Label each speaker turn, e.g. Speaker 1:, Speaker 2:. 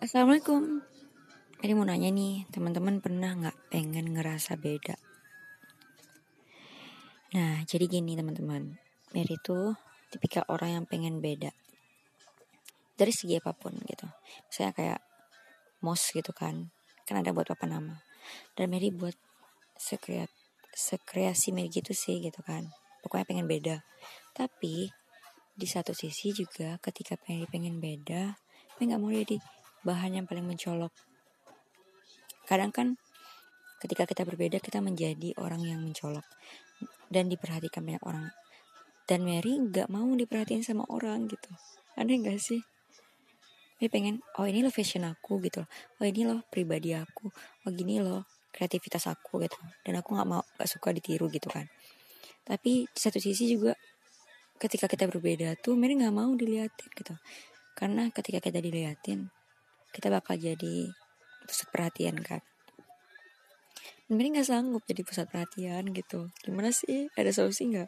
Speaker 1: Assalamualaikum. Tadi mau nanya nih, teman-teman pernah nggak pengen ngerasa beda? Nah, jadi gini teman-teman. Mary itu tipikal orang yang pengen beda. Dari segi apa pun gitu. Saya kayak mos gitu kan. Kan ada buat apa nama. Dan Mary buat sekreat sekreasi Mary gitu sih gitu kan. Pokoknya pengen beda. Tapi di satu sisi juga ketika Mary pengen beda, Mary nggak mau jadi bahan yang paling mencolok. Kadang kan ketika kita berbeda kita menjadi orang yang mencolok dan diperhatikan banyak orang. Dan Mary nggak mau diperhatiin sama orang gitu. Aneh gak sih? Mary pengen, oh ini loh fashion aku gitu. Oh ini loh pribadi aku. Oh gini loh kreativitas aku gitu. Dan aku nggak mau gak suka ditiru gitu kan. Tapi di satu sisi juga ketika kita berbeda tuh Mary nggak mau diliatin gitu. Karena ketika kita diliatin, kita bakal jadi pusat perhatian kan Mary nggak sanggup jadi pusat perhatian gitu. Gimana sih? Ada solusi nggak